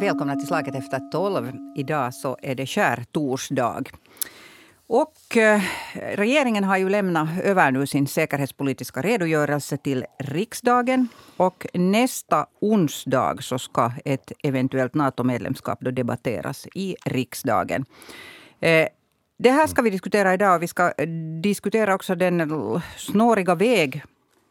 Välkomna till Slaget efter tolv. Idag så är det skärtorsdag. Och eh, regeringen har ju lämnat över nu sin säkerhetspolitiska redogörelse till riksdagen. Och nästa onsdag så ska ett eventuellt NATO-medlemskap debatteras i riksdagen. Eh, det här ska vi diskutera idag. Vi ska eh, diskutera också den snåriga väg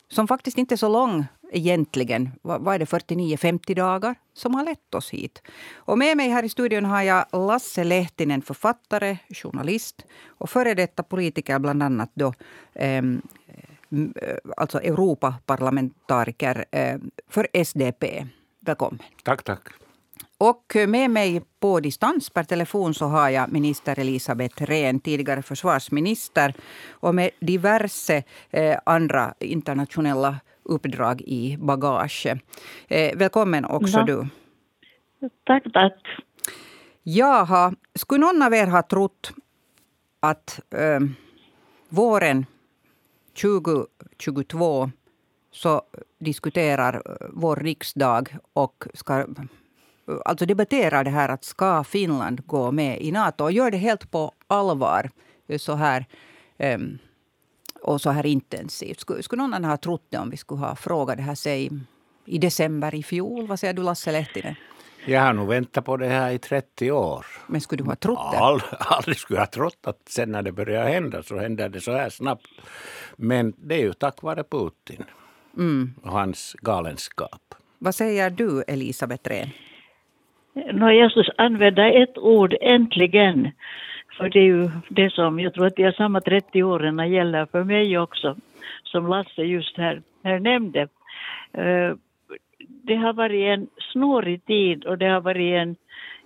som faktiskt inte är så lång egentligen. Vad är det, 49-50 dagar som har lett oss hit. Och med mig här i studion har jag Lasse Lehtinen, författare, journalist och före detta politiker, bland annat då ehm, eh, alltså Europaparlamentariker eh, för SDP. Välkommen. Tack, tack. Och med mig på distans per telefon så har jag minister Elisabeth Rehn, tidigare försvarsminister och med diverse eh, andra internationella uppdrag i bagage. Eh, välkommen också ja. du. Tack, tack. Jaha, skulle någon av er ha trott att eh, våren 2022 så diskuterar eh, vår riksdag och ska alltså debatterar det här att ska Finland gå med i Nato och gör det helt på allvar så här um, och så här intensivt. Skulle, skulle någon ha trott det om vi skulle ha frågat det här sig i december i fjol? Vad säger du Lasse Lehtinen? Jag har nog väntat på det här i 30 år. Men skulle du ha trott det? All, aldrig skulle jag ha trott att sen när det börjar hända så händer det så här snabbt. Men det är ju tack vare Putin mm. och hans galenskap. Vad säger du Elisabeth Rehn? No, jag skulle använda ett ord, äntligen. För det är ju det som, jag tror att de samma 30 åren gäller för mig också, som Lasse just här, här nämnde. Eh, det har varit en snårig tid och det har varit en,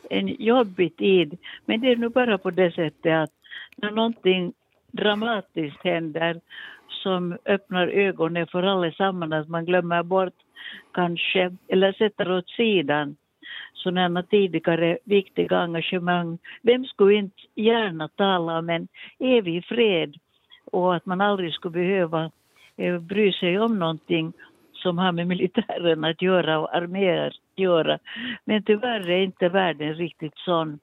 en jobbig tid. Men det är nu bara på det sättet att när någonting dramatiskt händer som öppnar ögonen för allesammans, att man glömmer bort kanske, eller sätter åt sidan sådana tidigare viktiga engagemang. Vem skulle inte gärna tala om en evig fred och att man aldrig skulle behöva eh, bry sig om någonting som har med militären att göra och arméer att göra. Men tyvärr är inte världen riktigt sån,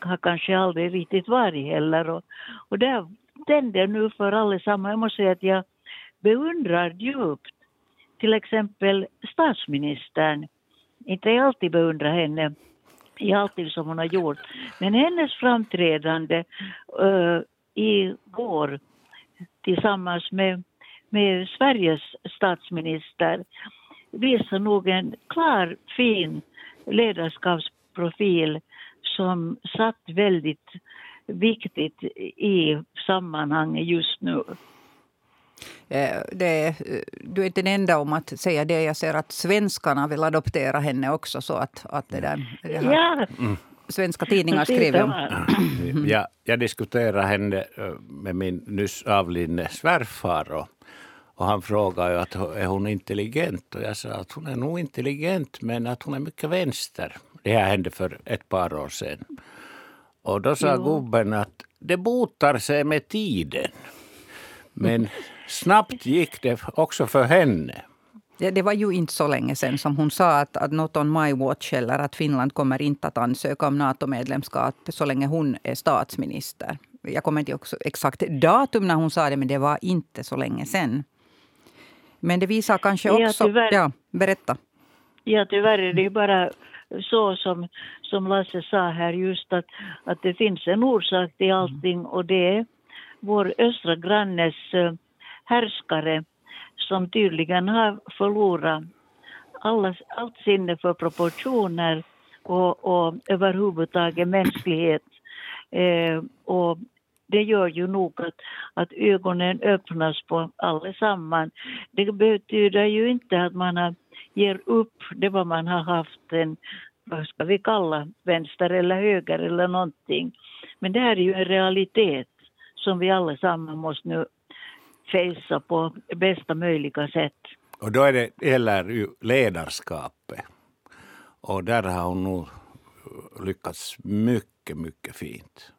har kanske aldrig riktigt varit heller. Och, och det tänder nu för allesammans. Jag måste säga att jag beundrar djupt till exempel statsministern inte jag alltid beundrat henne i allting som hon har gjort. Men hennes framträdande eh, uh, i går tillsammans med, med Sveriges statsminister visar nog en klar, fin ledarskapsprofil som satt väldigt viktigt i sammanhanget just nu. Eh, det, du är inte den enda om att säga det. Jag ser att svenskarna vill adoptera henne också. Så att, att det där, det ja. Mm. Svenska tidningar skriver om. Ja, jag diskuterade henne eh, med min nyss avlidne svärfar. Och, och han frågade att är hon intelligent. Och jag sa att hon är nog intelligent men att hon är mycket vänster. Det här hände för ett par år sedan. Och då sa jo. gubben att det botar sig med tiden. Men snabbt gick det också för henne. Det, det, var ju inte så länge sedan som hon sa att, att not on my watch eller att Finland kommer inte att ansöka om NATO-medlemskap så länge hon är statsminister. Jag kommer inte också exakt datum när hon sa det, men det var inte så länge sedan. Men det visar kanske också... Ja, tyvärr, ja berätta. Ja, tyvärr är det bara så som, som Lasse sa här just att, att det finns en orsak till allting och det är vår östra grannes eh, härskare som tydligen har förlorat alla, allt sinne för proportioner och, och överhuvudtaget mänsklighet. Eh, och det gör ju nog att, att ögonen öppnas på allesammans. Det betyder ju inte att man har, ger upp det vad man har haft en, vad ska vi kalla, vänster eller höger eller någonting. Men det här är ju en realitet som vi allesammans måste nu fejsa på bästa möjliga sätt. Och då är det, gäller ju ledarskapet. Och där har hon nog lyckats mycket, mycket fint.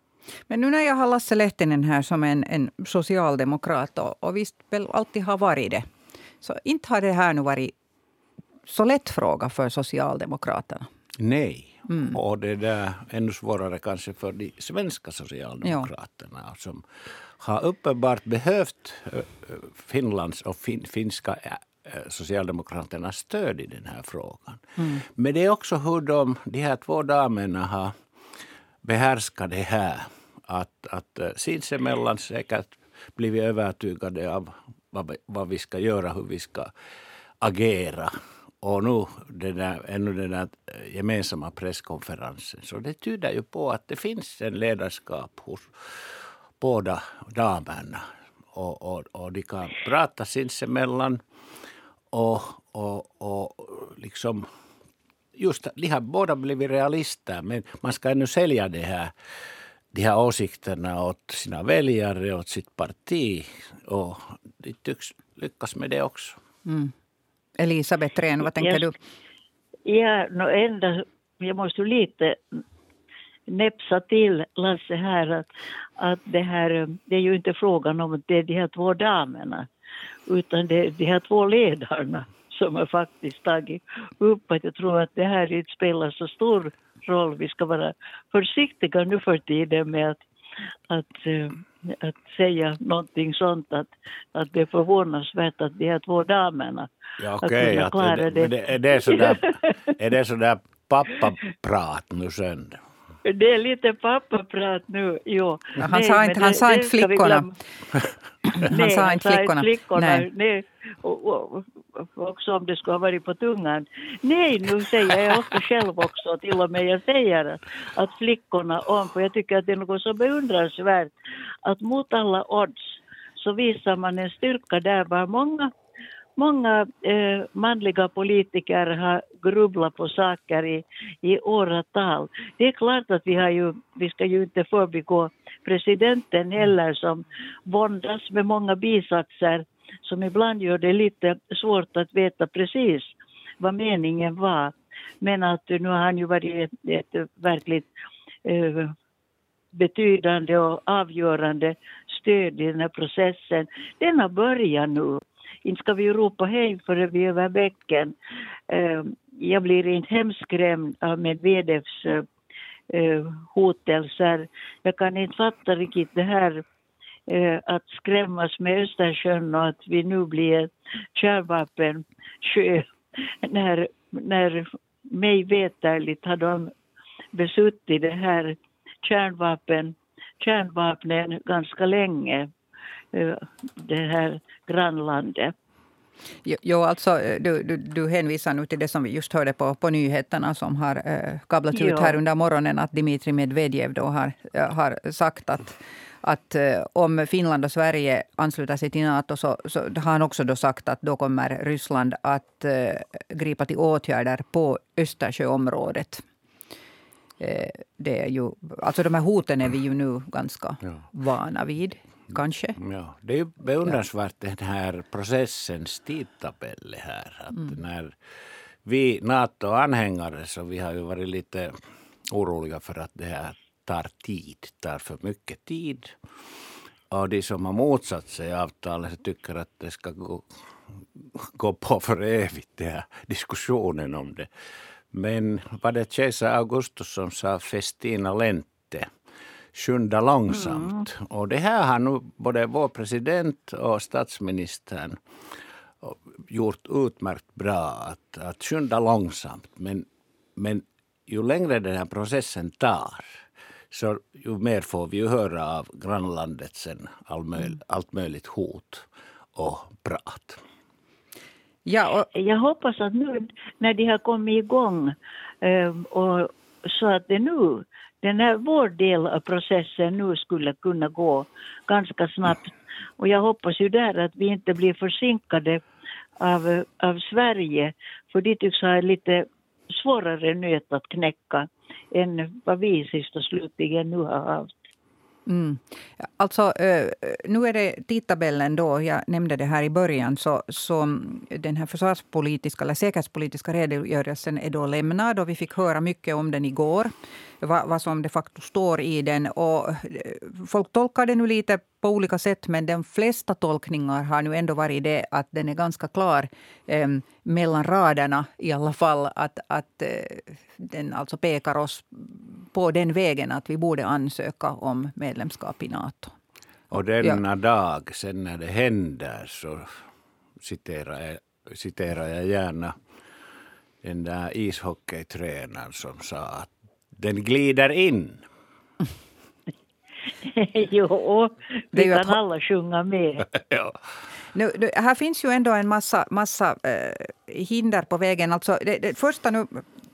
Men nu när jag har Lasse Lehtinen här som en, en socialdemokrat och, och visst väl alltid har varit det. Så inte har det här nu varit så lätt fråga för Socialdemokraterna. Nej. Mm. Och det är ännu svårare kanske för de svenska socialdemokraterna ja. som har uppenbart behövt Finlands och fin, finska Socialdemokraternas stöd i den här frågan. Mm. Men det är också hur de, de här två damerna har behärskat det här. Att, att sinsemellan säkert blivit övertygade av vad, vad vi ska göra, hur vi ska agera. Och nu den där, ännu den där gemensamma presskonferensen. Så det tyder ju på att det finns en ledarskap hos båda damerna. Och, och, och de kan prata sinsemellan. Och, och, och liksom just de har båda blivit realister men man ska ännu sälja det här de här åsikterna åt sina väljare, åt sitt parti. Och de tycks lyckas med det också. Mm. Elisabeth Rehn, vad tänker jag, du? Ja, no enda, jag måste lite näpsa till Lasse här att, att det här, det är ju inte frågan om att det är de här två damerna utan det är de här två ledarna som har faktiskt tagit upp att jag tror att det här inte spelar så stor roll. Vi ska vara försiktiga nu för tiden med att, att, uh, att säga någonting sånt att, att det är förvånansvärt att de här två damerna ja, okay, att klara det. det. det. Är det sådär, är det sådär pappaprat nu sen? Det är lite pappaprat nu, jo. Han nej, sa inte, han sa inte flickorna. han nej, sa inte flickorna. flickorna. Nej. nej. Och, och, också om det skulle ha varit på tungan. Nej, nu säger jag ofta själv också, till och med jag säger att flickorna om, för jag tycker att det är något så beundransvärt att mot alla odds så visar man en styrka där var många Många eh, manliga politiker har grubblat på saker i, i åratal. Det är klart att vi, har ju, vi ska ju inte förbigå presidenten heller som våndas med många bisatser som ibland gör det lite svårt att veta precis vad meningen var. Men att nu har han ju varit ett, ett verkligt eh, betydande och avgörande stöd i den här processen. Den har börjat nu. Inte ska vi ropa hej förrän vi är över bäcken. Eh, jag blir inte hemskrämd av Medvedevs eh, hotelser. Jag kan inte fatta riktigt det här eh, att skrämmas med Östersjön och att vi nu blir kärnvapensjö. När, när mig veterligt har de besuttit det här kärnvapen, kärnvapnen ganska länge, det här grannlandet. Jo, jo, alltså, du, du, du hänvisar nu till det som vi just hörde på, på nyheterna som har eh, kablat ut här under morgonen att Dmitrij Medvedev då har, har sagt att att eh, om Finland och Sverige ansluter sig till Nato så, så har han också då sagt att då kommer Ryssland att eh, gripa till åtgärder på Östersjöområdet. Eh, det är ju, alltså de här hoten är vi ju nu ganska ja. vana vid. Kanske. Ja, det är beundransvärt den här processens tidtabell här. Att mm. när vi NATO-anhängare så vi har ju varit lite oroliga för att det här tar tid, tar för mycket tid. Och de som har motsatt sig avtalet tycker att det ska gå, gå på för evigt, den här diskussionen om det. Men var det kejsar Augustus som sa festina lente, skynda långsamt. Mm. Och det här har nu både vår president och statsministern gjort utmärkt bra, att, att skynda långsamt. Men, men ju längre den här processen tar så ju mer får vi ju höra av grannlandet sen all möj, mm. allt möjligt hot och prat. Ja, och... Jag hoppas att nu när de har kommit igång eh, och så att det nu, den här vår del av processen nu skulle kunna gå ganska snabbt. Och jag hoppas ju där att vi inte blir försinkade av, av Sverige, för de tycks ha lite svårare nöt att knäcka än vad vi sist och slutligen nu har haft. Mm. Alltså, eh, nu är det tidtabellen då, jag nämnde det här i början, så, så den här försvarspolitiska eller säkerhetspolitiska redogörelsen är då lämnad och vi fick höra mycket om den igår vad, vad som de facto står i den. Och eh, folk tolkar den nu lite på olika sätt men de flesta tolkningar har nu ändå varit det att den är ganska klar eh, mellan raderna i alla fall. Att, att eh, den alltså pekar oss på den vägen att vi borde ansöka om medlemskap i Nato. Och denna ja. dag, sen när det händer, så citerar jag, citerar jag gärna den där ishockeytränaren som sa att den glider in. jo, vi kan alla sjunga med. ja. Nu, nu, här finns ju ändå en massa, massa eh, hinder på vägen. Alltså, det, det första nu,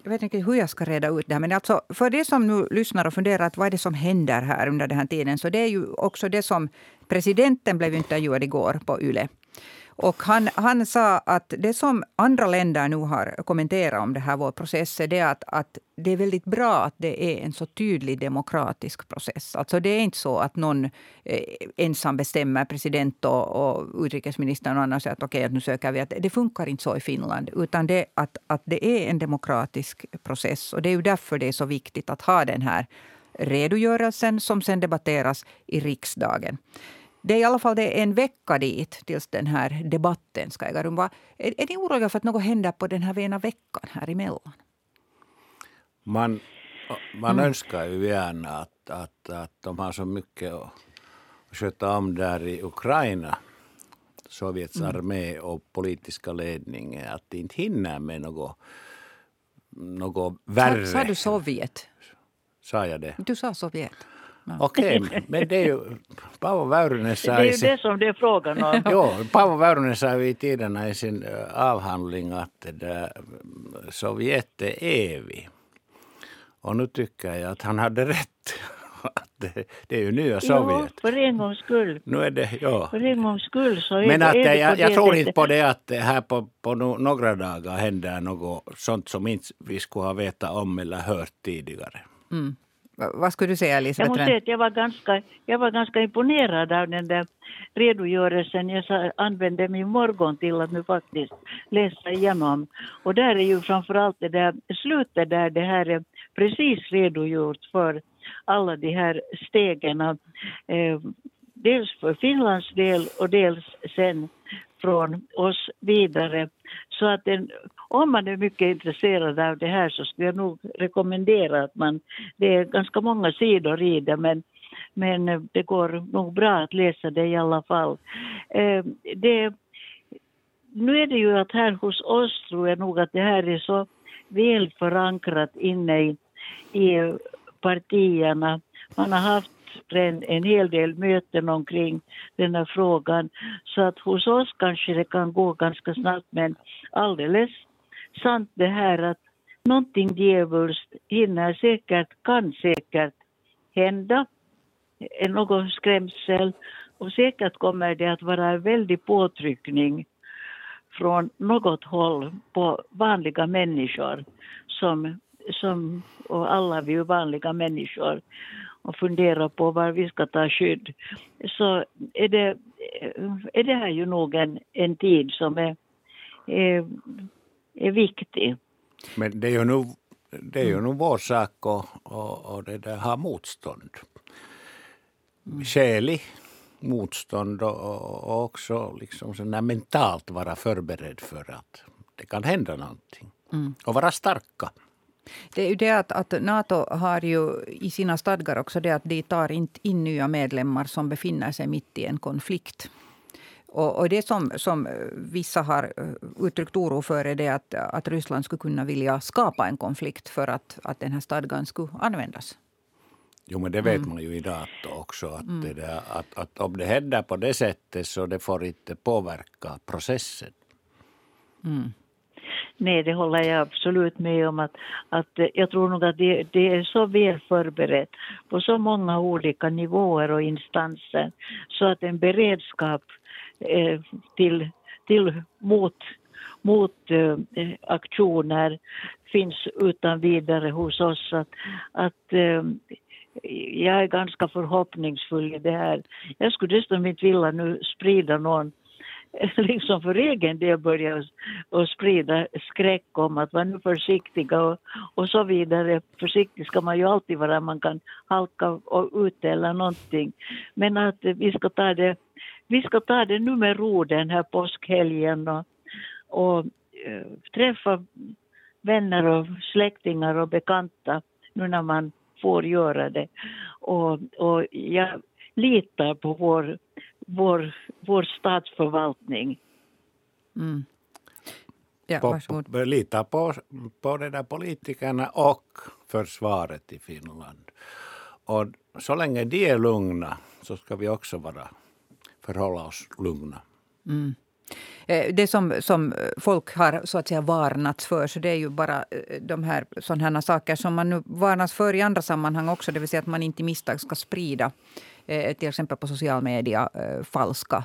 jag vet inte hur jag ska reda ut det här, men alltså, för det som nu lyssnar och funderar att vad är det som händer här under den här tiden, så det är ju också det som presidenten blev intervjuad igår på YLE. Och han, han sa att det som andra länder nu har kommenterat om det här, vår process, är det att, att det är väldigt bra att det är en så tydlig demokratisk process. Alltså det är inte så att någon eh, ensam bestämmer, president och, och utrikesministern och andra säger att okej, okay, nu söker vi. Att det funkar inte så i Finland. Utan det att, att det är en demokratisk process. Och det är ju därför det är så viktigt att ha den här redogörelsen som sen debatteras i riksdagen. Det är i alla fall det en vecka dit tills den här debatten ska äga rum. Är, är ni oroliga för att något händer på den här ena veckan här emellan? Man, man mm. önskar ju gärna att, att, att de har så mycket att sköta om där i Ukraina. Sovjets mm. armé och politiska ledning att de inte hinner med något, något värre. Sa, sa du Sovjet? Sa jag det? Du sa Sovjet. Okej, okay, men det är ju... Paavo Väyrynen sa... Det är ju det som det är frågan om. jo, Paavo Väyrynen sa ju i tiderna i sin avhandling att det där, Sovjet är evig. Och nu tycker jag att han hade rätt. Det, det, är ju nya Sovjet. Jo, för en gångs skull. Nu är det, ja. För en gångs skull så är Men att, det jag, jag tror inte på det att här på, på några dagar händer något sånt som inte vi skulle ha vetat om eller hört tidigare. Mm. Vad skulle du säga Elisabeth? Jag måste säga att jag var, ganska, jag var ganska imponerad av den där redogörelsen. Jag använde min morgon till att nu faktiskt läsa igenom. Och där är ju framförallt det där slutet där det här är precis redogjort för alla de här stegen. Eh, dels för Finlands del och dels sen från oss vidare. Så att en, om man är mycket intresserad av det här så skulle jag nog rekommendera att man, det är ganska många sidor i det men, men eh, det går nog bra att läsa det i alla fall. Eh, det, nu är det ju att här hos oss tror jag nog att det här är så väl förankrat inne i, i partierna. Man har haft en, en hel del möten omkring den här frågan. Så att hos oss kanske det kan gå ganska snabbt men alldeles sant det här att någonting djävulskt hinner säkert, kan säkert hända. Någon skrämsel. Och säkert kommer det att vara en väldig påtryckning från något håll på vanliga människor som, som och alla vi är vanliga människor och funderar på var vi ska ta skydd så är det, är det här ju nog en, en tid som är, är, är viktig. Men det är ju nog, det är ju nog vår sak att och, och det där ha motstånd. Skälig motstånd och, och också liksom mentalt vara förberedd för att det kan hända någonting. Mm. Och vara starka. Det är ju det att, att Nato har ju i sina stadgar också det att de tar inte in nya medlemmar som befinner sig mitt i en konflikt. Och, och det som, som vissa har eh, uttryckt oro för är det att, att Ryssland skulle kunna vilja skapa en konflikt för att, att den här stadgan skulle användas. Jo, men det vet mm. man ju i Nato också. Att, mm. det där, att, att om det händer på det sättet så det får inte påverka processen. Mm. Nej, det håller jag absolut med om. Att, att jag tror nog att det, det, är så väl förberett på så många olika nivåer och instanser så att en beredskap eh, till, till mot, mot eh, aktioner finns utan vidare hos oss. Att, att eh, jag är ganska förhoppningsfull i det här. Jag skulle dessutom inte vilja nu sprida någon liksom för egen del börja och sprida skräck om att vara nu försiktiga och, och så vidare. Försiktig ska man ju alltid vara, man kan halka och ut eller någonting. Men att vi ska ta det, vi ska ta det nu med ro den här påskhelgen och, och äh, träffa vänner och släktingar och bekanta nu när man får göra det. Och, och jag litar på vår, vår, vår statsförvaltning. Mm. Ja, på, på, lita på, på de där politikerna och försvaret i Finland. Och så länge de är lugna så ska vi också vara, förhålla oss lugna. Mm. Eh, det som, som folk har så att säga varnats för, så det är ju bara eh, de här sådana saker som man nu varnas för i andra sammanhang också. Det vill säga att man inte misstag ska sprida, till exempel på social media, falska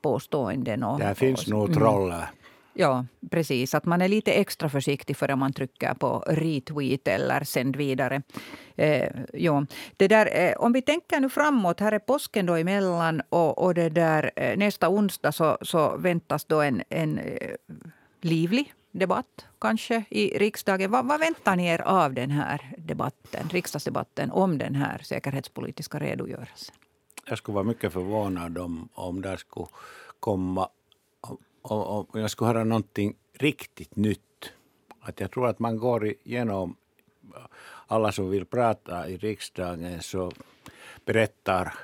påståenden. Och, Där finns och, nog mm. troll. Mm. Ja, precis. Att man är lite extra försiktig före man trycker på retweet eller sänd vidare. Eh, ja. det där, eh, om vi tänker nu framåt, här är påsken då emellan och, och det där, eh, nästa onsdag så, så väntas då en, en eh, livlig debatt kanske i riksdagen. Vad, vad, väntar ni er av den här debatten, riksdagsdebatten om den här säkerhetspolitiska redogörelsen? Jag skulle vara mycket förvånad om, om det skulle komma om jag skulle höra någonting riktigt nytt. Att jag tror att man går igenom alla som vill prata i riksdagen så berättar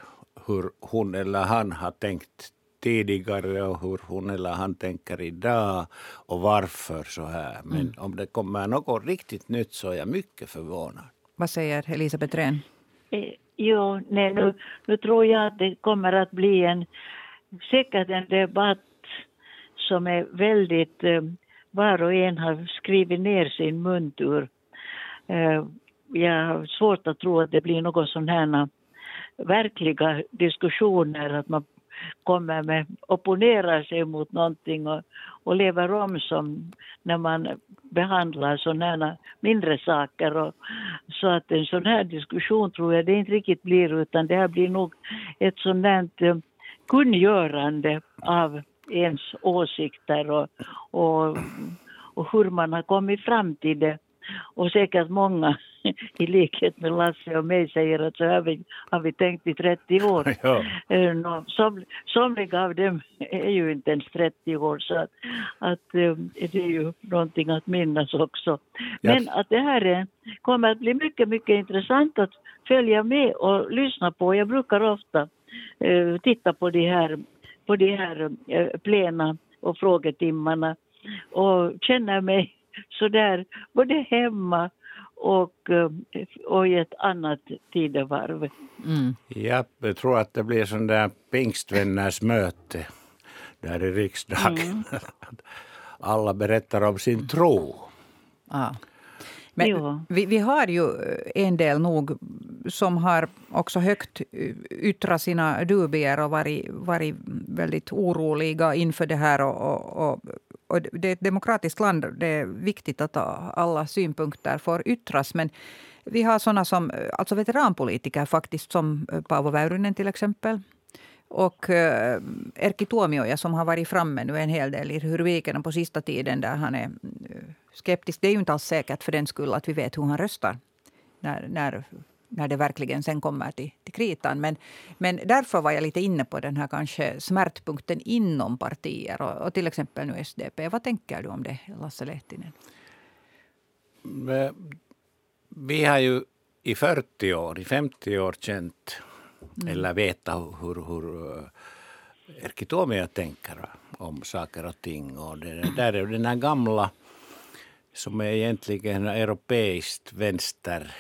hur hon eller han har tänkt tidigare och hur hon eller han tänker idag och varför så här. Men mm. om det kommer något riktigt nytt så är jag mycket förvånad. Vad säger Elisabeth Rehn? Eh, jo, nej, nu, nu tror jag att det kommer att bli en säkert en debatt som är väldigt, eh, var och en har skrivit ner sin muntur. Eh, jag har svårt att tro att det blir något sån här verkliga diskussioner, att man kommer med, opponerar sig mot någonting och, och lever om som när man behandlar sådana mindre saker. Och, så att en sån här diskussion tror jag det inte riktigt blir utan det här blir nog ett sådant här eh, kungörande av ens åsikter och, och, och hur man har kommit fram till det. Och säkert många, i likhet med Lasse och mig, säger att så här har vi, har vi tänkt i 30 år. Ja. Eh, som, somliga av dem är ju inte ens 30 år, så att, att eh, det är ju någonting att minnas också. Men ja. att det här är, kommer att bli mycket, mycket intressant att följa med och lyssna på. Jag brukar ofta uh, titta på de här på de här eh, plena och frågetimmarna och känner mig sådär både hemma och, eh, och i ett annat tidevarv. Mm. Jag tror att det blir sån där pingstvänners möte där i riksdagen. Mm. Alla berättar om sin tro. Ah. Men vi, vi, har ju en del nog som har också högt yttrat sina dubier och varit, varit väldigt oroliga inför det här. Och, och, och, och det är ett demokratiskt land. Det är viktigt att alla synpunkter får yttras. Men vi har såna som alltså veteranpolitiker faktiskt, som eh, Paavo Väyrynen till exempel. Och eh, Erkki Tuomioja som har varit framme nu en hel del i Hurviken på sista tiden där han är eh, skeptisk. Det är ju inte alls säkert för den skull att vi vet hur han röstar när, när, när det verkligen sen kommer till, till kritan. Men, men därför var jag lite inne på den här kanske smärtpunkten inom partier och, och till exempel nu SDP. Vad tänker du om det, Lasse Lehtinen? Vi har ju i 40 år, i 50 år känt mm. eller vetat hur, hur eh, Erkki Tuomioja tänker om saker och ting. Och det där är den här gamla som är egentligen europeiskt vänster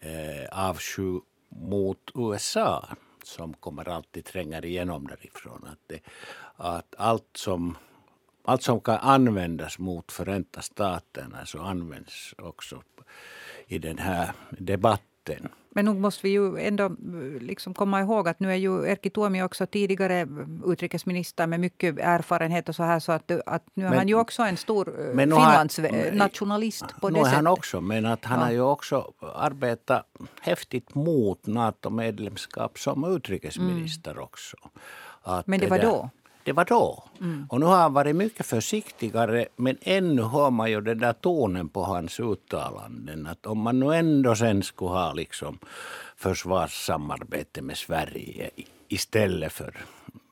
eh, avsky mot USA som kommer alltid tränger igenom därifrån. Att, det, att allt, som, allt som kan användas mot Förenta staterna så används också i den här debatten makten. Men nog måste vi ju ändå eh, liksom komma ihåg att nu är ju Erkki Tuomio också tidigare utrikesminister med mycket erfarenhet och så här så att, att nu är men, han ju också en stor eh, Finlandsnationalist på det sättet. är han också, men att han ja. har ju också arbetat häftigt mot NATO-medlemskap som utrikesminister mm. också. Att men det var då? Det var då. Mm. Och nu har han varit mycket försiktigare men ännu hör man ju den där tonen på hans uttalanden. Att om man nu ändå sen skulle ha liksom försvarssamarbete med Sverige istället för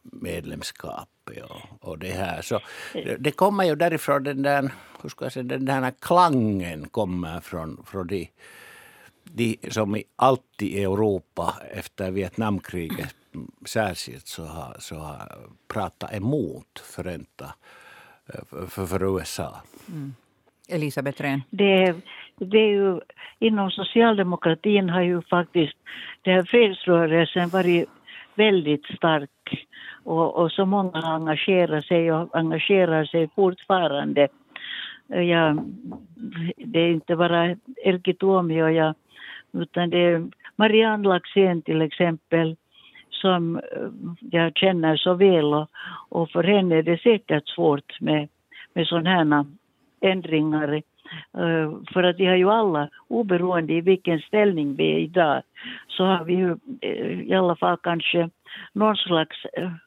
medlemskapet och, och det här. Så det, det kommer ju därifrån den där, hur ska jag säga, den där klangen kommer från, från de, de som alltid i Europa efter Vietnamkriget särskilt så har, så har pratat emot Förenta eh, för, för USA. Mm. Elisabeth Rehn. Det, det är ju, inom socialdemokratin har ju faktiskt den här fredsrörelsen varit väldigt stark och, och så många har engagerat sig och engagerar sig fortfarande. Ja, det är inte bara Erkki Tuomio ja, utan det är Marianne Laxén till exempel som eh, jag känner så väl och, och för henne är det säkert svårt med, med sådana här ändringar. Eh, för att vi har ju alla, oberoende i vilken ställning vi är idag, så har vi ju eh, i alla fall kanske någon slags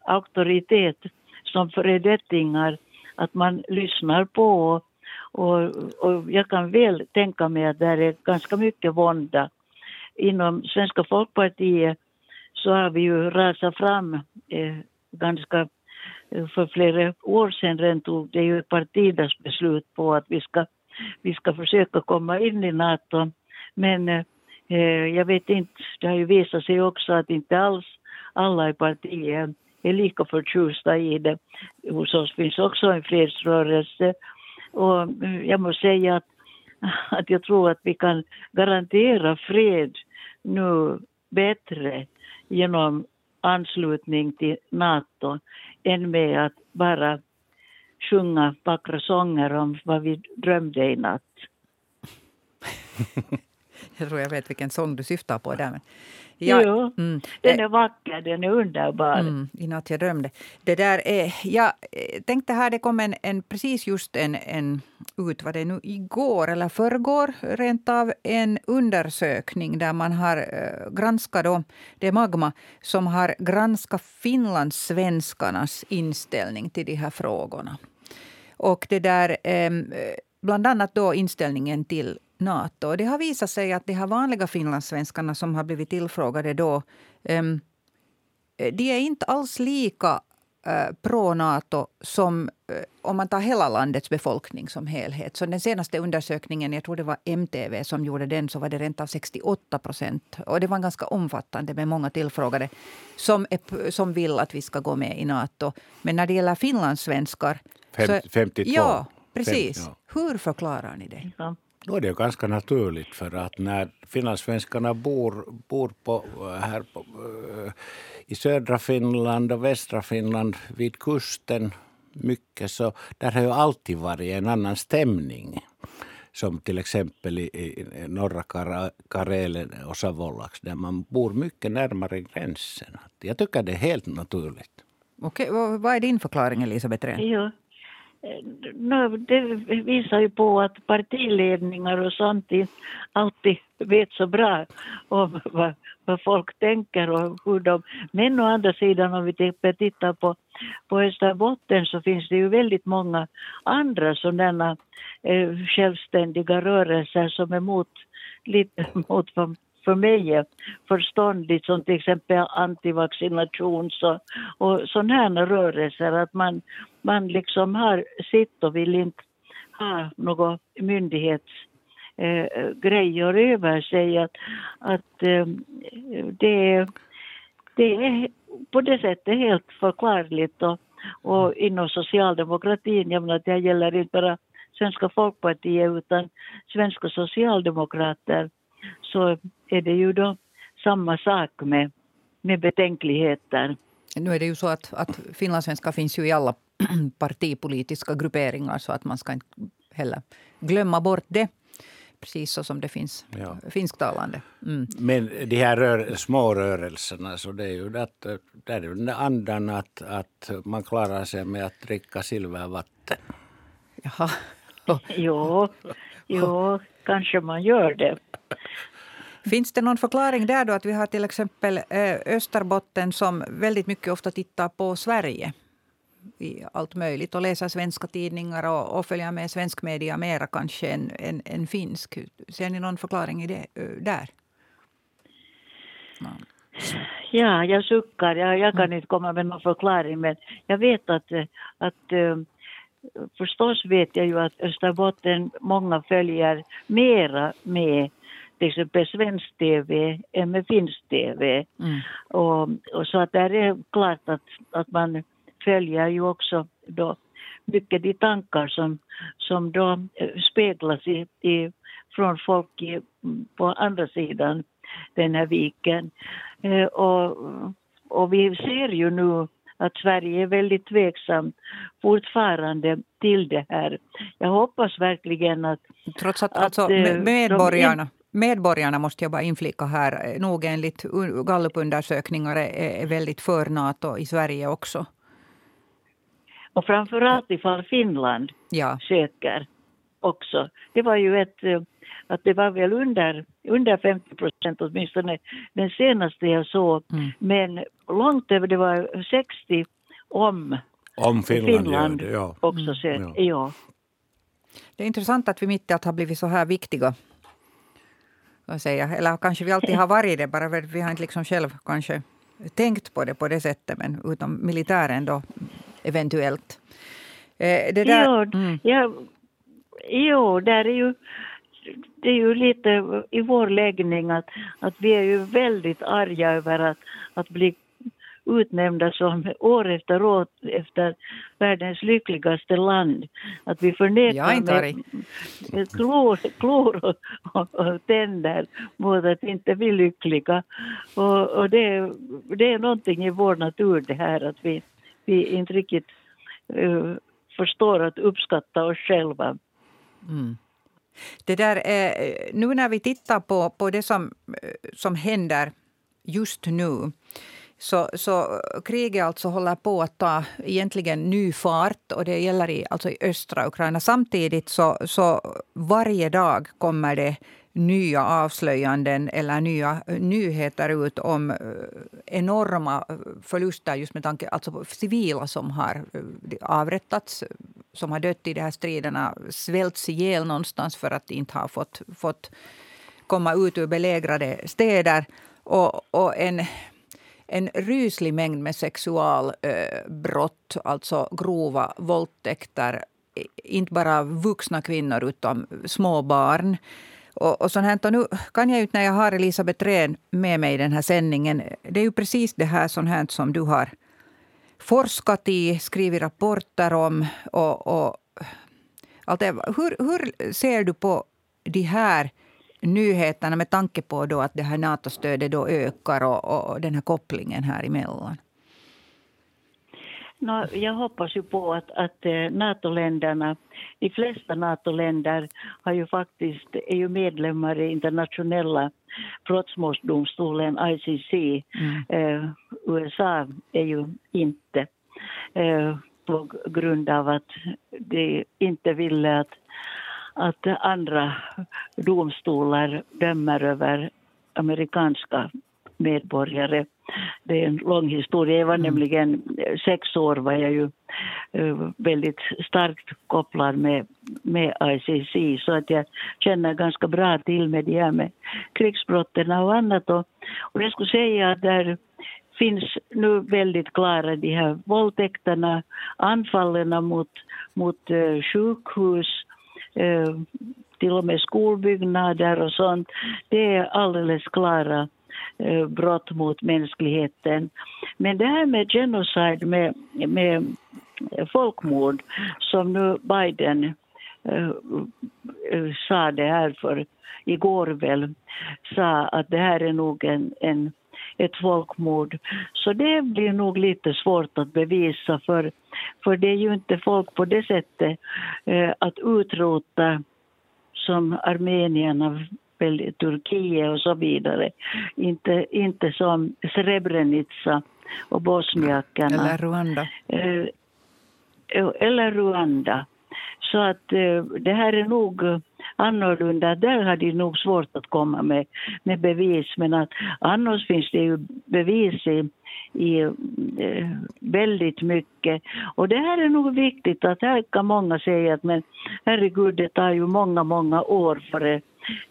auktoritet som föredettingar, att man lyssnar på och, och jag kan väl tänka mig att det är ganska mycket vånda inom Svenska folkpartiet så har vi ju rasat fram eh, ganska eh, för flera år sedan redan tog det ju partiets beslut på att vi ska, vi ska försöka komma in i NATO. Men eh, eh, jag vet inte, det har ju visat sig också att inte alls alla i partiet är lika förtjusta i det. Hos oss finns också en fredsrörelse och eh, jag måste säga att, att jag tror att vi kan garantera fred nu bättre genom anslutning till NATO än med att bara sjunga vackra sånger om vad vi drömde i natt. jag tror jag vet vilken sång du syftar på där. Men Ja, jo, mm. den är vacker, den är underbar. Mm, I natt jag drömde. Det där är, jag tänkte här, det kom en, en precis just en, en ut, var det nu igår eller förrgår, rent av en undersökning där man har uh, granskat då, det är Magma som har granskat finlandssvenskarnas inställning till de här frågorna. Och det där, um, bland annat då inställningen till Nato. Det har visat sig att de här vanliga finlandssvenskarna som har blivit tillfrågade då, um, de är inte alls lika uh, pro-Nato som uh, om man tar hela landets befolkning som helhet. Så den senaste undersökningen, jag tror det var MTV som gjorde den, så var det rent av 68 procent. Och det var ganska omfattande med många tillfrågade som, är, som vill att vi ska gå med i Nato. Men när det gäller finlandssvenskar... Fem, så, 52. Ja, precis. Fem, ja. Hur förklarar ni det? Ja. Då är det ganska naturligt för att när finlandssvenskarna bor, bor på, här på, eh, i södra Finland och västra Finland vid kusten mycket så där har ju alltid varit en annan stämning. Som till exempel i, i norra Karelen och Savolax där man bor mycket närmare gränsen. Jag tycker det är helt naturligt. Okej, vad är din förklaring Elisabeth Rehn? Ja. No, det visar ju på att partiledningar och sånt inte alltid vet så bra om vad, vad folk tänker och hur de... Men å andra sidan om vi tittar på, på Österbotten så finns det ju väldigt många andra sådana eh, självständiga rörelser som är mot, lite mot för mig förståndigt som till exempel antivaccination och, och sådana här rörelser att man, man liksom har sitt och vill inte ha några myndighetsgrejer eh, över sig. Att, att eh, det, det är på det sättet helt förklarligt och, och inom socialdemokratin, jag menar det gäller inte bara Svenska folkpartiet utan svenska socialdemokrater så är det ju då samma sak med, med betänkligheter. Nu är det ju så att, att finlandssvenskar finns ju i alla partipolitiska grupperingar så att man ska inte heller glömma bort det. precis så som det finns ja. finsktalande. Mm. Men de här rör, små rörelserna, så det är ju det, det är den andan att, att man klarar sig med att dricka silvervatten. Jaha. jo, jo, kanske man gör det. Finns det någon förklaring där då att vi har till exempel eh, Österbotten som väldigt mycket ofta tittar på Sverige? i allt möjligt och läser svenska tidningar och, och följer med svensk media mera kanske än, än, än finsk. Ser ni någon förklaring i det, där? No. Ja, jag suckar. Jag, jag kan mm. inte komma med någon förklaring men jag vet att, att förstås vet jag ju att Österbotten många följer mera med till exempel svensk TV än med finsk TV. Mm. Och, och, så att där är klart att, att man följer ju också då mycket de tankar som, som då eh, speglas i, i, från folk i, på andra sidan den här viken. Eh, och, och vi ser ju nu att Sverige är väldigt tveksamt fortfarande till det här. Jag hoppas verkligen att... Trots att, att alltså, eh, medborgarna, medborgarna, måste jag bara inflika här, nog enligt gallupundersökningar är, väldigt för Nato i Sverige också. Och framförallt ifall Finland ja. söker också. Det var ju ett, eh, att det var väl under, under 50 procent åtminstone den senaste jag såg. Mm. Men långt över, det var 60 om, om Finland, Finland det, ja. också mm. söker. Ja. ja. Det är intressant att vi mitt i allt har blivit så här viktiga. Säga. Eller kanske vi alltid har varit det, bara vi har inte liksom själv kanske tänkt på det på det sättet. Men utom militären då eventuellt. Eh, det där, mm. ja, jo, där är ju det är ju lite i vår läggning att, att vi är ju väldigt arga över att, att bli utnämnda som år efter år efter världens lyckligaste land. Att vi förnekar med, med klor, klor och, och, och, tänder mot att inte är lyckliga. Och, och det, det är någonting i vår natur det här att vi, vi inte riktigt uh, förstår att uppskatta oss själva. Mm. Det där, eh, nu när vi tittar på, på det som, eh, som händer just nu så, så kriget alltså håller på att ta egentligen ny fart och det gäller i, alltså i östra Ukraina. Samtidigt så, så varje dag kommer det nya avslöjanden eller nya eh, nyheter ut om eh, enorma eh, förluster just med tanke alltså på civila som har avrättats, som har dött i de här striderna, svälts ihjäl någonstans för att de inte har fått, fått komma ut ur belägrade städer. Och, och en, en ryslig mängd med sexualbrott, eh, alltså grova våldtäkter. Inte bara vuxna kvinnor, utan små barn. Och, och sånt här, och nu kan jag ju när jag har Elisabeth Rehn med mig i den här sändningen. Det är ju precis det här, sånt här som du har forskat i, skrivit rapporter om. Och, och allt det. Hur, hur ser du på de här nyheterna med tanke på då att det här NATO-stödet då ökar och, och den här kopplingen här emellan? No, jag hoppas ju på att, att eh, NATO-länderna, de flesta NATO-länder har ju faktiskt, är ju medlemmar i internationella brottmålsdomstolen ICC. Mm. Eh, USA är ju inte. Eh, på grund av att de inte ville att, att andra domstolar dömer över amerikanska medborgare det är en lång historia. Jag var mm. nämligen sex år var jag ju uh, väldigt starkt kopplad med, med ICC så att jag känner ganska bra till med de här med krigsbrotten och annat. Och, och jag skulle säga att där finns nu väldigt klara de här våldtäkterna, anfallen mot, mot uh, sjukhus, Eh, till och med skolbyggnader och sånt. Det är alldeles klara Eh, brott mot mänskligheten. Men det här med genocide, med, med folkmord, som nu Biden eh, eh, sa det här för igår väl, sa att det här är nog en, en ett folkmord. Så det blir nog lite svårt att bevisa för, för det är ju inte folk på det sättet eh, att utrota som armenierna Turkiet och så vidare. Inte, inte som Srebrenica och bosniakerna. Eller Rwanda. Eh, eller Rwanda. Så att eh, det här är nog eh, annorlunda. Där har de nog svårt att komma med, med bevis. Men att annars finns det ju bevis i, i eh, väldigt mycket. Och det här är nog viktigt att här kan många säga att men herregud det tar ju många, många år före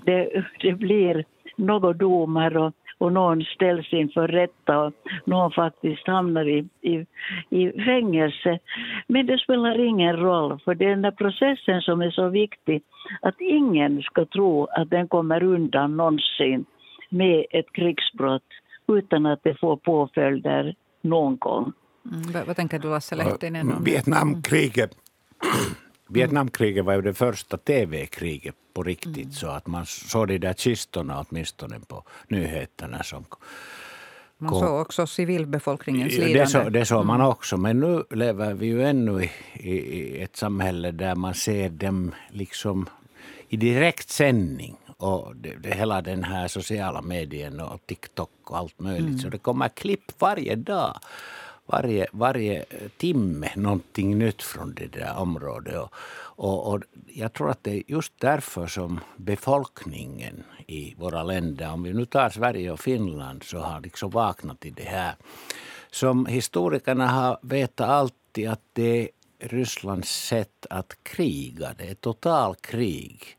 det, det blir några domar och, och någon ställs inför rätta och någon faktiskt hamnar i, i, i fängelse. Men det spelar ingen roll, för det är den där processen som är så viktig att ingen ska tro att den kommer undan någonsin med ett krigsbrott utan att det får påföljder någon gång. Mm, vad, vad tänker du, Lasse Lehtinen? Vietnamkriget Vietnamkriget var ju det första tv-kriget på riktigt mm. så att man såg de där kistorna åtminstone på nyheterna som man såg också civilbefolkningens lidande. Det, så, det såg man mm. också, men nu lever vi ju ännu i, i, i ett samhälle där man ser dem liksom i direkt sändning. Och det, det, hela den här sociala medien och TikTok och allt möjligt. Mm. Så det kommer klipp varje dag varje, varje timme någonting nytt från det där området. Och, och, och, jag tror att det är just därför som befolkningen i våra länder, om vi nu tar Sverige och Finland, så har liksom vaknat i det här. Som historikerna har vetat alltid att det är Rysslands sätt att kriga. Det är totalkrig.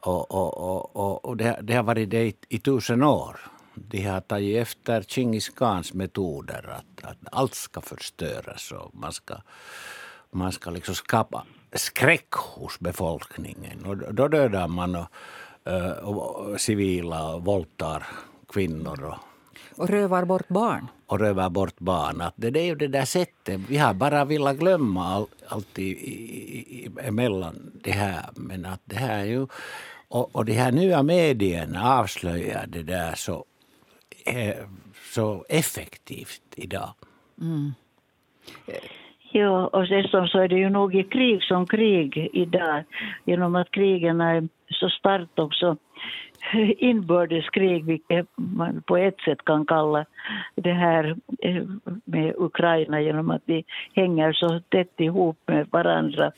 Och, och, och, och det, det har varit det i, i tusen år de har tagit efter Chingis Khans metoder att, att allt ska förstöras och man ska, man ska liksom skapa skräck hos befolkningen. Och då dödar man och, eh, och civila och våldtar kvinnor. Och, och rövar bort barn. Och rövar bort barn. Att det, det är ju det där sättet. Vi har bara velat glömma all, allt i, i, emellan det här. Men att det här är ju... Och, och de här nya medierna avslöjar det där så är så effektivt idag. Mm. Ja, och dessutom så är det ju nog i krig som krig idag genom att krigen är så starkt också inbördeskrig, vilket man på ett sätt kan kalla det här eh, med Ukraina genom att de hänger så tätt ihop med varandra,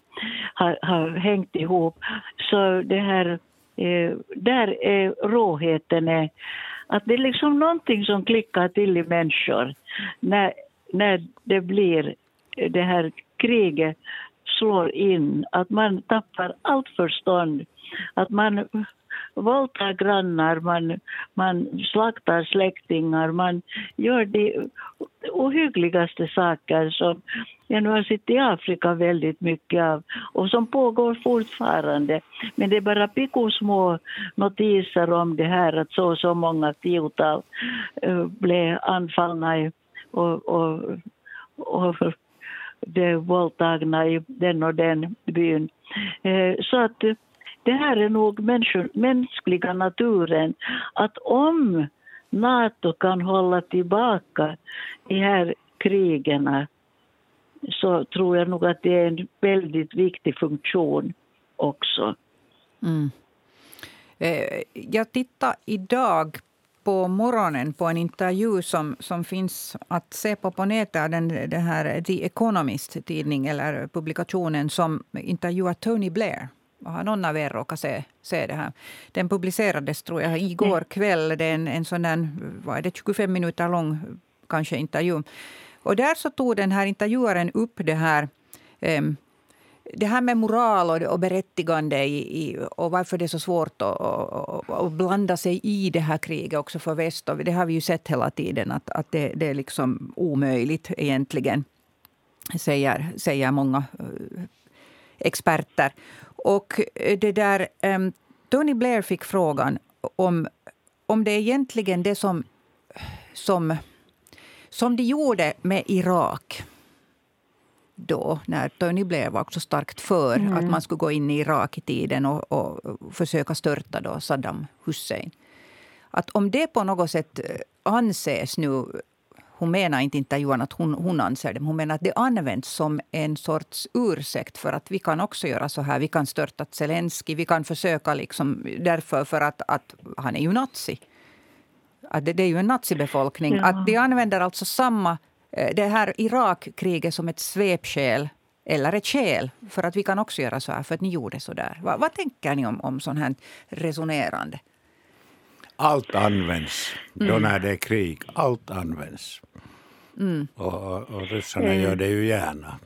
har, har hängt ihop. Så det här, eh, där är råheten är att det är liksom någonting som klickar till i människor när, när det blir det här kriget slår in, att man tappar allt förstånd, att man våldtar grannar, man, man slaktar släktingar, man gör de ohyggligaste saker som jag nu har sett i Afrika väldigt mycket av och som pågår fortfarande. Men det är bara små notiser om det här att så och så många tiotal uh, blev anfallna och, och, och det våldtagna i den och den byn. Eh, så att det här är nog människor, mänskliga naturen. Att om Nato kan hålla tillbaka de här krigen så tror jag nog att det är en väldigt viktig funktion också. Mm. Eh, jag tittade idag på morgonen på en intervju som, som finns att se på på nätet. Den, den här The Economist tidning eller publikationen som intervjuar Tony Blair. Har någon av er råkat se, se det här? Den publicerades tror jag igår kväll. Det är en, en sån där, vad är det, 25 minuter lång kanske intervju. Och där så tog den här intervjuaren upp det här um, det här med moral och, och berättigande i, i, och varför det är så svårt att, att, att, blanda sig i det här kriget också för väst. Och det har vi ju sett hela tiden att, att det, det är liksom omöjligt egentligen, säger, säger många uh, experter. Och eh, det där, um, Tony Blair fick frågan om, om det egentligen det som, som, som de gjorde med Irak då, när Tony Blair var också starkt för mm. att man skulle gå in i Irak i tiden och, och försöka störta då Saddam Hussein. Att om det på något sätt eh, anses nu hon menar inte intervjun att hon, hon anser det. Hon menar att det används som en sorts ursäkt för att vi kan också göra så här. Vi kan störta Zelensky, vi kan försöka liksom därför för att, att han är ju nazi. Att det, det är ju en nazibefolkning. Ja. Att de använder alltså samma, eh, det här Irakkriget som ett svepskäl eller ett skäl för att vi kan också göra så här, för att ni gjorde så där. Vad, vad tänker ni om, om sånt här resonerande? Allt används mm. då när det är krig. Allt används. Mm. Och, och ryssarna mm. gör det ju gärna.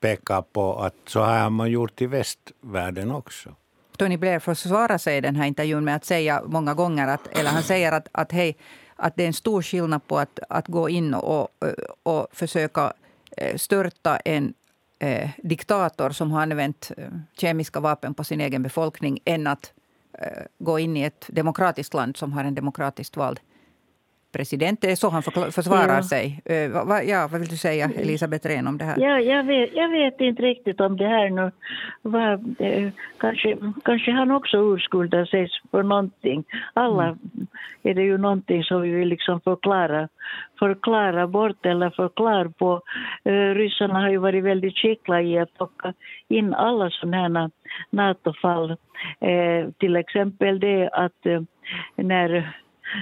Pekar på att så här har man gjort i västvärlden också. Tony Blair försvarar sig i den här intervjun med att säga många gånger att, eller han säger att, att, hej, att det är en stor skillnad på att, att gå in och, och försöka eh, störta en eh, diktator som har använt eh, kemiska vapen på sin egen befolkning än att gå in i ett demokratiskt land som har en demokratiskt vald president. Det är så han försvarar ja. sig. Uh, va, ja, vad vill du säga, Elisabeth Rehn, om det här? Ja, jag, vet, jag vet inte riktigt om det här nu var... Eh, kanske, kanske han också urskuldar sig för någonting. Alla mm. är det ju någonting som vi vill liksom förklara, förklara bort eller förklara på. Uh, ryssarna har ju varit väldigt skickliga i att plocka in alla sådana här NATO-fall. Uh, till exempel det att uh, när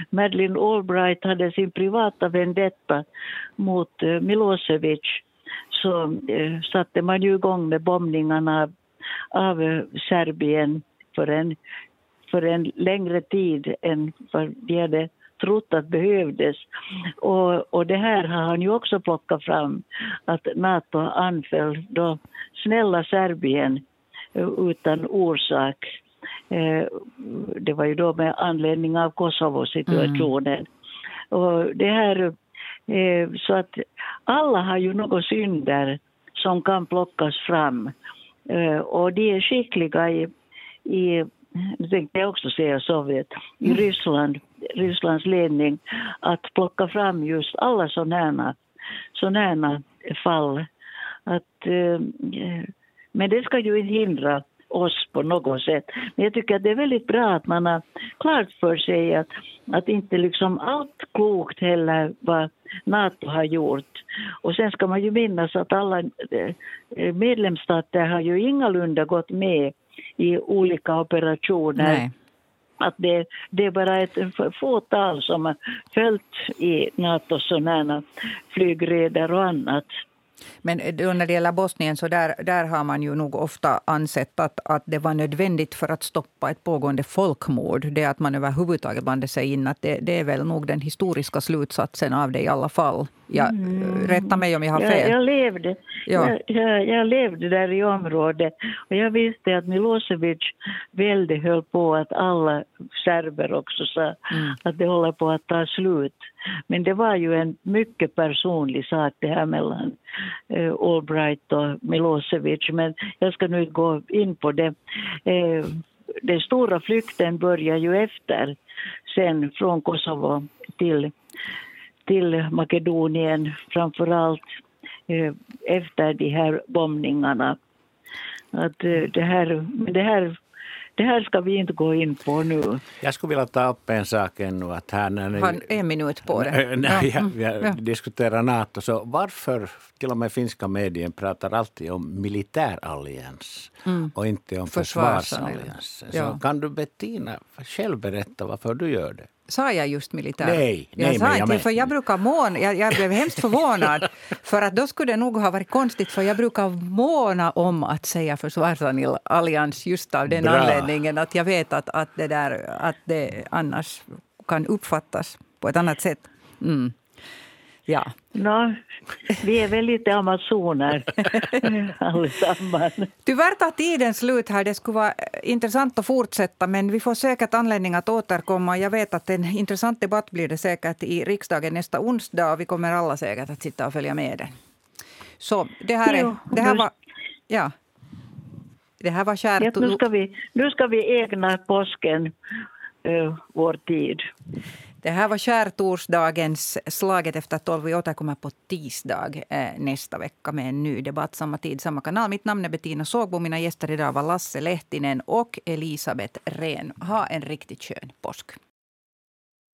Madeleine Albright hade sin privata vendetta mot eh, Milosevic så eh, satte man ju igång med bombningarna av, av eh, Serbien för en, för en längre tid än vad vi hade trott att behövdes. Och, och det här har han ju också plockat fram, att Nato anföll då snälla Serbien utan orsak. Eh, det var ju då med anledning av Kosovo-situationen. Mm. Och det här, eh, så att alla har ju några synder som kan plockas fram. Eh, och de är skickliga i, i nu tänkte jag också säga Sovjet, i mm. Ryssland, Rysslands ledning, att plocka fram just alla sådana sådana fall. Att, men det ska ju inte hindra oss på något sätt. Men jag tycker att det är väldigt bra att man har klart för sig att, att inte liksom allt klokt heller vad Nato har gjort. Och sen ska man ju minnas att alla eh, medlemsstater har ju ingalunda gått med i olika operationer. Nej att det, det, är bara ett fåtal som har följt i Natos sådana flygreder och annat. Men då när det gäller Bosnien så där, där har man ju nog ofta ansett att, att det var nödvändigt för att stoppa ett pågående folkmord. Det att man överhuvudtaget blandade sig in. Att det, det är väl nog den historiska slutsatsen av det i alla fall. Jag, mm. Rätta mig om jag har fel. Jag, jag levde. Ja. Jag, jag, jag, levde där i området och jag visste att Milosevic välde höll på att alla serber också sa mm. att det håller på att ta slut. Men det var ju en mycket personlig sak det här mellan eh, Albright och Milosevic. Men jag ska nu gå in på det. Eh, den stora flykten börjar ju efter sen från Kosovo till, till Makedonien framförallt eh, efter de här bombningarna. Att, eh, det, här, det här det här ska vi inte gå in på nu. Jag skulle vilja ta upp en sak ännu. Att här när ni, Har en minut på det. När vi, ja. diskuterar NATO, så varför till och med finska medier pratar alltid om militärallians mm. och inte om försvarsallians? Ja. Så kan du Bettina själv berätta varför du gör det? Sa jag just militär? Nej, jag nej sa inte, jag för jag brukar måna, jag, jag blev hemskt förvånad. för att då skulle det nog ha varit konstigt, för jag brukar måna om att säga försvarsallians just av den Bra. anledningen att jag vet att, att, det där, att det annars kan uppfattas på ett annat sätt. Mm. Ja. No, vi är väl lite amazoner allesammans. Tyvärr tar tiden slut här. Det skulle vara intressant att fortsätta men vi får säkert anledning att återkomma. Jag vet att en intressant debatt blir det säkert i riksdagen nästa onsdag och vi kommer alla säkert att sitta och följa med den. Så det här, är, det här var... Ja. Det här var kärt... nu, ska vi, nu ska vi ägna påsken uh, vår tid. Det här var skärtorsdagens Slaget efter tolv. Vi återkommer på tisdag eh, nästa vecka med en ny debatt. Samma tid, samma kanal. Mitt namn är Bettina Sågbo. Mina gäster idag var Lasse Lehtinen och Elisabeth Rehn. Ha en riktigt skön påsk.